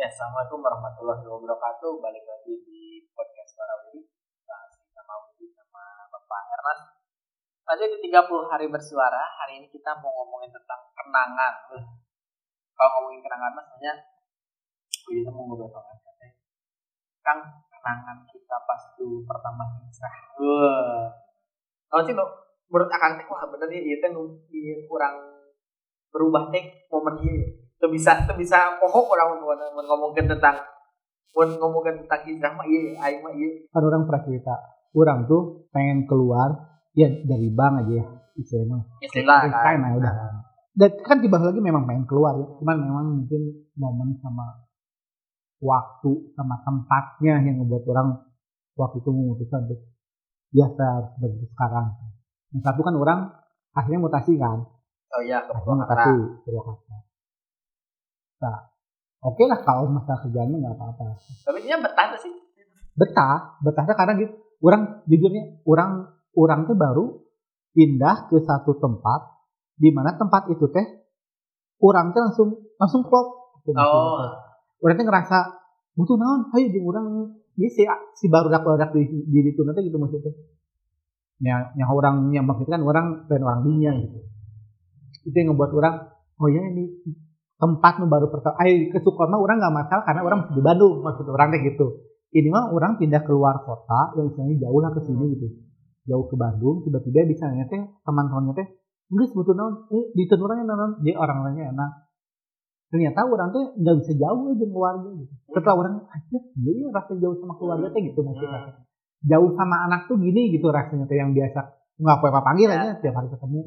Ya, Assalamualaikum warahmatullahi wabarakatuh. Balik lagi di podcast Warawiri. Masih sama Widi sama Bapak Ernest. Masih di 30 hari bersuara. Hari ini kita mau ngomongin tentang kenangan. Uh, Kalau ngomongin kenangan mas sebenarnya Widi mau ngobrol sama katanya. Kang, kenangan kita pas dulu pertama hijrah. Wah. Kalau sih menurut akang teh wah bener ya, iya teh nu ieu kurang berubah teh momen tuh bisa tuh bisa pohon orang mau ngomongin tentang mau ngomongin tentang hijrah mah iya aing mah iya. Kan orang pernah cerita orang tuh pengen keluar ya dari bank aja ya istilahnya istilah kan. kan nah, udah. Dan kan tiba lagi memang pengen keluar ya cuman memang mungkin momen sama waktu sama tempatnya yang ngebuat orang waktu itu memutuskan untuk ya saya harus berhenti sekarang. Yang satu kan orang akhirnya mutasi kan? Oh iya ke akhirnya mutasi Purwakarta Purwakarta nah oke lah kalau masalah kerjaan mah nggak apa-apa. Tapi dia betah tuh sih? Betah betahnya karena gitu. Orang jujurnya orang orang teh baru pindah ke satu tempat di mana tempat itu teh orang teh langsung langsung klop. Oh. orang teh ngerasa butuh naon? Ayo jeung orang ini si si baru dapat di di di itu nanti gitu maksudnya. Yang yang orang yang maksudnya kan orang dan orang dunia gitu. Itu yang ngebuat orang oh ya ini tempat nu baru pertama. Ayo ke Sukma orang nggak masalah karena orang masih di Bandung maksud orang teh gitu. Ini mah orang pindah keluar kota yang misalnya jauh lah ke sini gitu. Jauh ke Bandung tiba-tiba di sana teh teman-temannya teh enggak sebetulnya eh di orangnya naon dia orang-orangnya enak. Ternyata orang tuh nggak bisa jauh aja keluarga gitu. Setelah orang aja dia ya rasa jauh sama keluarga teh gitu maksudnya. Jauh sama anak tuh gini gitu rasanya tuh yang biasa. Nggak apa apa panggil aja tiap hari ketemu.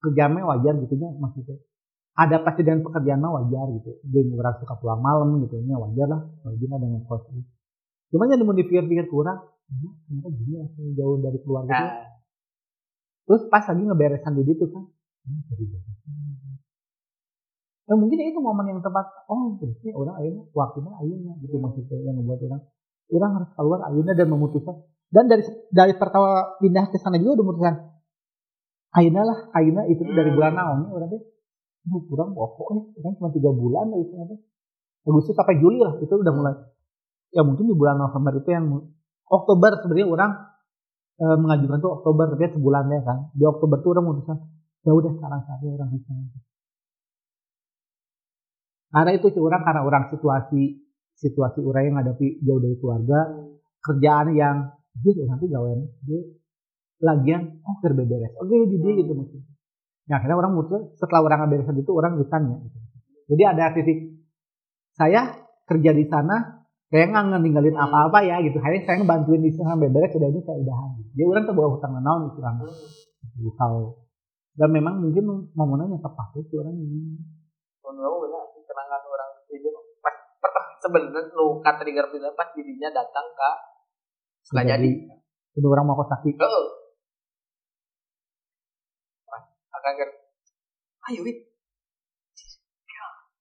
Kerjanya wajar gitu nya maksudnya ada pasti dengan pekerjaan mah wajar gitu. Dia orang suka pulang malam gitu. Nya wajar lah. Wajar ada ngekos gitu. Cuman yang mau dipikir-pikir kurang "Hmm, ternyata gini rasanya jauh dari keluarga. Nah, terus pas lagi ngeberesan di situ kan. Nah, mungkin itu momen yang tepat. Oh berarti orang akhirnya waktunya akhirnya gitu maksudnya yang membuat orang orang harus keluar akhirnya dan memutuskan. Dan dari dari pertama pindah ke sana juga udah memutuskan akhirnya lah akhirnya itu dari bulan naon orang teh "Duh, kurang pokoknya kan cuma tiga bulan itu nanti Agustus sampai Juli lah itu udah mulai. Ya mungkin di bulan November itu yang Oktober sebenarnya orang eh, mengajukan tuh Oktober tapi sebulannya kan. Di Oktober tuh orang memutuskan ya udah sekarang saatnya orang bisa karena itu sih orang karena orang situasi situasi orang yang hadapi jauh dari keluarga kerjaan yang dia nanti gawean dia lagian oh kerja beres oke di dia gitu maksudnya nah akhirnya orang mutus setelah orang beresan itu orang ditanya gitu. jadi ada titik saya kerja di sana saya nggak ninggalin apa-apa ya gitu. Hanya saya ngebantuin di sana sampai beres sudah ini saya udahan dia orang tuh bawa hutang naon itu orang tahu dan memang mungkin momennya tepat itu orang ini. Menurut benar kenangan orang itu pas pertama sebenarnya lu trigger pindah pas dirinya datang ke suka jadi itu orang mau kosaki Heeh. Pas akan kan ayo wit.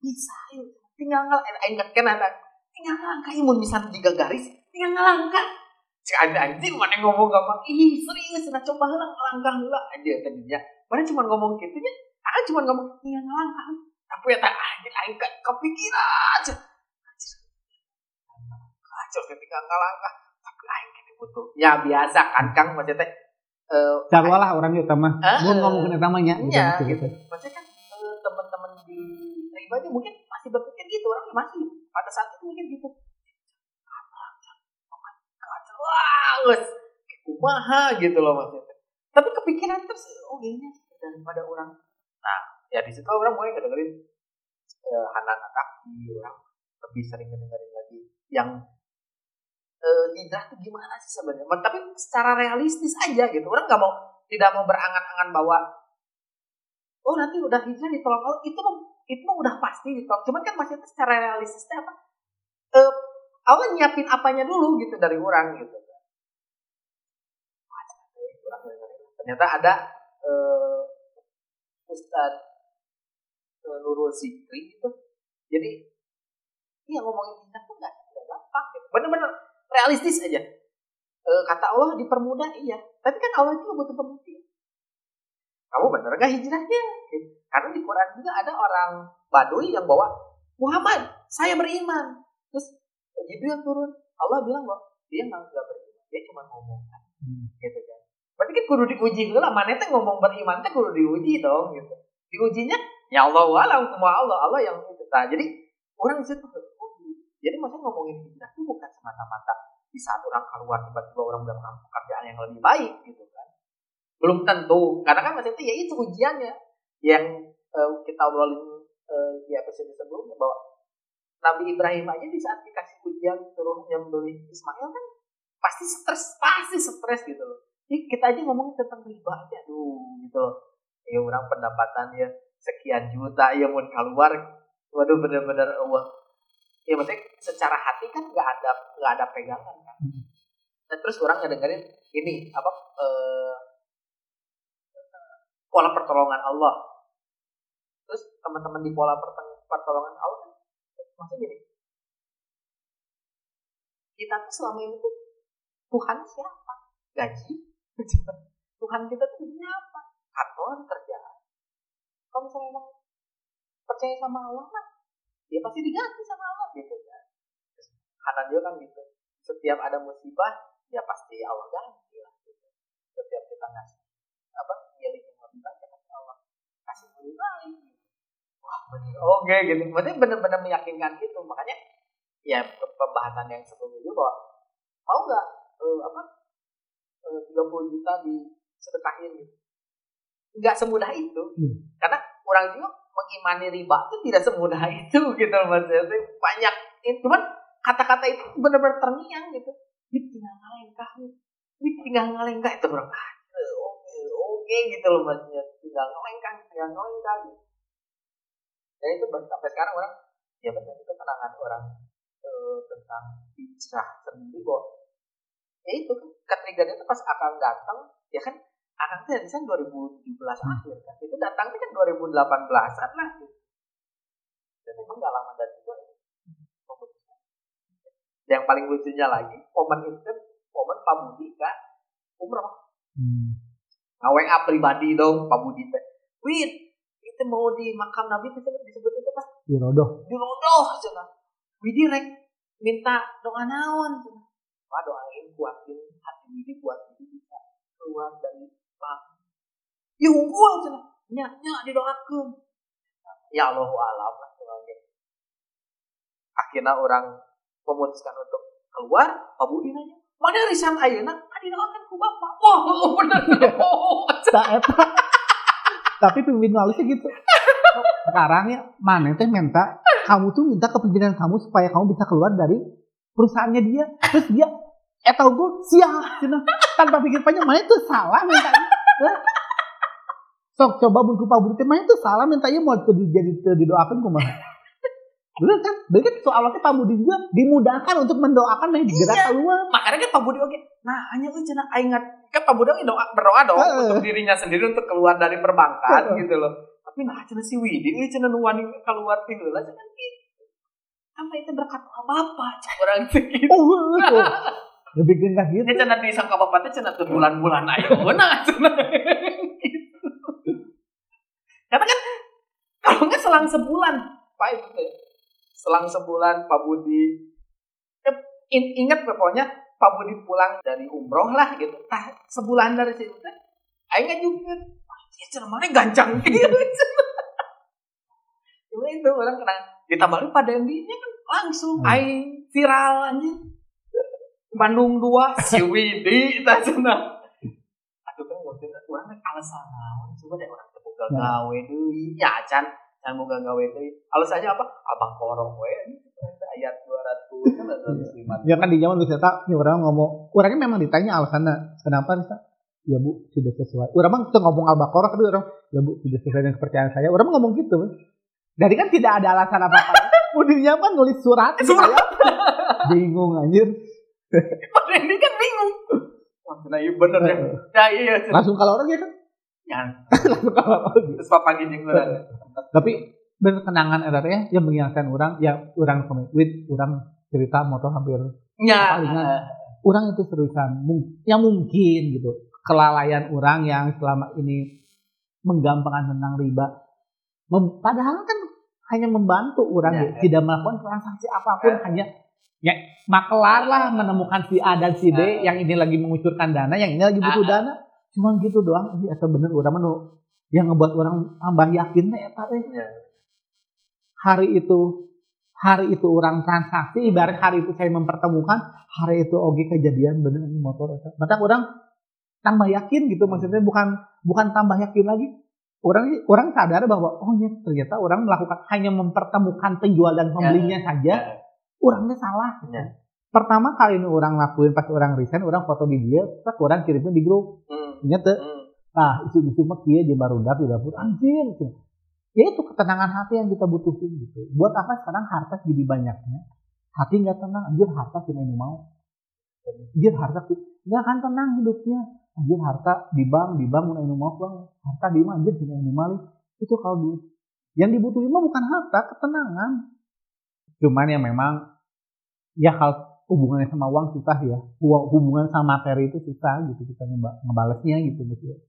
Bisa ayo. Tinggal ngal aing kan ada tinggal ngalangkah imun bisa tiga garis. Tinggal ngalangkah. Cek ada anjing mana ngomong gampang ih serius nah coba lah ngalangkah lah. Aja tadinya mana cuma ngomong gitu nya ah cuma ngomong tinggal ngalangkah. Tapi ya tak anjing aing ke kepikiran kacau ketika ngalangkah. Tapi aing kini butuh. Ya biasa kan kang maksudnya eh, Sarwa lah orangnya utama. Ah, Gue ah. ngomongin utamanya. Iya, gitu, gitu. gitu. Maksudnya kan eh, teman-teman di pribadi mungkin masih berpikir gitu orang masih pada saat itu mungkin gitu. Oh banget. Kayak kumaha gitu loh maksudnya. Tapi kepikiran terus oh ini daripada orang. Nah, ya di situ orang mulai ngedengerin eh, Hanan Ataki, orang lebih sering ngedengerin lagi yang eh, hijrah tuh gimana sih sebenarnya? Tapi secara realistis aja gitu. Orang nggak mau tidak mau berangan-angan bahwa oh nanti udah hijrah ditolak Allah itu itu udah pasti ditolak. Cuman kan masih secara realistisnya apa? Eh, Allah nyiapin apanya dulu gitu dari orang gitu. Ternyata ada eh, Ustadz eh, Nurul Zikri gitu. Jadi iya ngomongin hijrah tuh nggak gampang gitu. Bener-bener realistis aja. Eh, kata Allah dipermudah iya, tapi kan Allah itu butuh pembuktian. Kamu bener gak hijrahnya? Karena di Quran juga ada orang Baduy yang bawa Muhammad, saya beriman. Terus Jibril turun. Allah bilang bahwa dia nggak beriman, dia cuma ngomong Hmm. gitu kan. Berarti kan kudu diuji dulu lah, mana teh ngomong beriman teh kudu diuji dong gitu. Diujinya ya Allah alam semua Allah Allah yang itu. Nah, jadi orang di situ harus uji. Jadi maksudnya ngomongin hijrah itu bukan semata-mata di saat orang keluar tiba-tiba orang udah melakukan pekerjaan yang lebih baik gitu kan. Belum tentu, karena kan maksudnya ya itu ujiannya yang eh, kita obrolin eh, di episode sebelumnya bahwa Nabi Ibrahim aja di saat dikasih ujian suruh nyembelih Ismail kan pasti stres, pasti stres gitu loh. Jadi kita aja ngomongin tentang riba aja, gitu loh. Ya orang pendapatannya sekian juta ya mau keluar, waduh bener-bener wah. Ya maksudnya secara hati kan nggak ada nggak ada pegangan kan. Dan terus orang ngedengerin ini apa eh, pola pertolongan Allah. Terus teman-teman di pola pertolongan Allah kan maksudnya gini. Kita tuh selama ini tuh Tuhan siapa? Gaji? Tuhan kita tuh sebenarnya apa? Kantor, kerjaan. Kalau misalnya emang percaya sama Allah mah, ya pasti diganti sama Allah gitu kan. Terus, Karena dia kan gitu. Setiap ada musibah, ya pasti Allah ganti lah gitu. Setiap kita ngasih apa milih yang lebih banyak pasti Allah kasih lebih baik. Gitu. Wah bener, oke gitu. Berarti benar-benar meyakinkan gitu. Makanya ya pembahasan yang sebelumnya juga bahwa mau nggak eh, apa eh, 30 juta disedekahin gitu nggak semudah itu Hmm. karena orang juga mengimani riba itu tidak semudah itu gitu maksudnya banyak ini cuman kata-kata itu benar-benar terngiang gitu. Wih, tinggal ngalengkah tinggal ngalengkah itu orang oke oke gitu loh maksudnya tinggal ngalengkah tinggal ngalengkah gitu. Dan itu sampai sekarang orang ya benar itu kenangan orang eh, tentang hijrah sendiri kok. Ya itu kan ketriggernya itu pas akan datang ya kan akan tuh dari sana 2017 akhir kan. Itu datangnya kan 2018an lah gitu. dan emang gak lama dari itu. Yang paling lucunya lagi momen itu momen Pak Budi kan umroh. Hmm. WA pribadi dong Pak Budi teh. Wid itu mau di makam Nabi itu disebut itu pas Dirodoh. dirodoh cenah Widi rek minta doa naon cenah Wah doain kuatin hati Widi buat Widi bisa keluar dari bang ya unggul cenah nya nya didoakeun. Ya Allah alam lah akhirnya orang memutuskan untuk keluar Pak Budi nanya mana risan ayeuna kan didoakan ku bapak wah bener oh, Tak eta. Tapi pemimpin Malaysia gitu. Sekarang ya, mana teh minta kamu tuh minta ke pimpinan kamu supaya kamu bisa keluar dari perusahaannya dia. Terus dia eh tau gue siap cina. tanpa pikir panjang mana itu salah minta sok coba buku pak budi mana itu salah mintanya mau jadi didoakan kumaha bener kan? Bener kan soalnya pak budi juga dimudahkan untuk mendoakan yang digerak Iya. keluar. Makanya kan Pak Budi oke. Nah hanya tuh cenah aing ngat kan Pak Budi doa berdoa dong Heeh. untuk dirinya sendiri untuk keluar dari perbankan Heeh. gitu loh. Tapi nah cenah si Widi ini cenah nu wani keluar ti heula cenah gitu apa itu berkat apa apa cak orang gitu oh, oh. lebih genggas gitu. Dia cenah disangka bapak teh cenah teu bulan-bulan ayo. Cenah Gitu. karena kan kalau nggak selang sebulan Pak itu selang sebulan Pak Budi. Eh, in- ingat pokoknya Pak Budi pulang dari umroh lah gitu. Tah sebulan dari situ teh aing juga ya cenah mana gancang. Gitu. Cuma itu orang kena ditambah lagi pada endingnya kan langsung Hmm. aing viral anjing. Bandung 2 si Widi tak aduh kan waktu itu orang alasan naon coba deh orang Ya. gawe deui ya can can boga gawe deui alasannya apa abang korong we ayat 200 kan 205 Ya kan di zaman wisata, ini orang ngomong, orangnya memang ditanya alasannya, kenapa Risa? Ya bu, tidak sesuai. Orang mah kita ngomong al-baqarah, tapi orang, ya bu, tidak sesuai dengan kepercayaan saya. Orang mah ngomong gitu. Jadi kan tidak ada alasan apa-apa. Mudirnya kan nulis surat. gitu Surat. ya. Bingung anjir. pada ini kan bingung nah iya bener ya ya iya. Langsung kalau orang ya kan. Langsung kalau orang terus papa gini Tapi bener kenangan ada ya yang mengingatkan orang, ya orang komit, with orang cerita motor hampir ya. Palingan. orang itu seriusan yang mungkin gitu. Kelalaian orang yang selama ini menggampangkan tentang riba. Mem- padahal kan hanya membantu orang Ya, ya, tidak melakukan transaksi apa pun hanya ya makelar lah menemukan si A dan si B Ya. yang ini lagi mengucurkan dana yang ini lagi butuh Ah, dana. Cuma gitu doang. Ini atau bener orang nu yang ngebuat orang tambah yakin teh eta teh Ya. hari itu hari itu orang transaksi ibarat hari itu saya mempertemukan hari itu oke kejadian bener ini motor eta maka orang tambah yakin gitu maksudnya bukan bukan tambah yakin lagi orang orang sadar bahwa oh ya ternyata orang melakukan hanya mempertemukan penjual dan pembelinya saja Ya. orangnya salah Ya. pertama kali ini orang lakuin pas orang resign orang foto di dia terus orang kirimnya di grup Hmm. Hmm. Nah isu-isu kieu di barudak di dapur. Anjir gitu. ya itu ketenangan hati yang kita butuhin gitu. Buat apa sekarang harta jadi banyaknya? Hati nggak tenang anjir harta cuma ini mau. Anjir harta nggak akan tenang hidupnya. Anjir harta di bank di bank mau mau bang harta di mana anjir cuma ini mali itu kalau duit yang dibutuhin mah bukan harta ketenangan. Cuman ya memang ya kalau hubungannya sama uang susah ya. Hu- hubungan sama materi itu susah gitu kita ngeba- ngebalesnya gitu maksudnya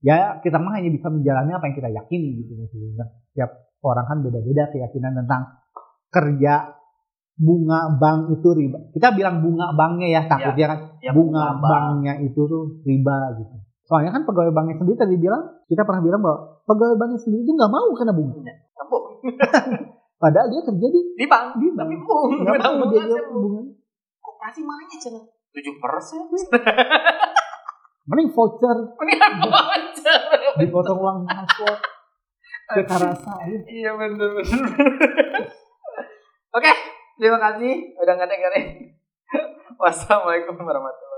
ya kita mah hanya bisa menjalani apa yang kita yakini gitu maksudnya setiap orang kan beda-beda keyakinan tentang kerja bunga bank itu riba kita bilang bunga banknya ya takutnya kan Ya, bunga bank. banknya itu tuh riba gitu soalnya kan pegawai banknya sendiri tadi bilang kita pernah bilang bahwa pegawai banknya sendiri itu nggak mau kena bunga Sambung. padahal dia kerja di Di bank. di Tapi bank bung. nggak mau dia dia bung. bunga Koperasi mana cina? Tujuh persen. mending voucher apa aja? dipotong uang transport ke Karasa ya. Iya bener bener. Oke, terima kasih udah ngedengerin. Wassalamualaikum warahmatullahi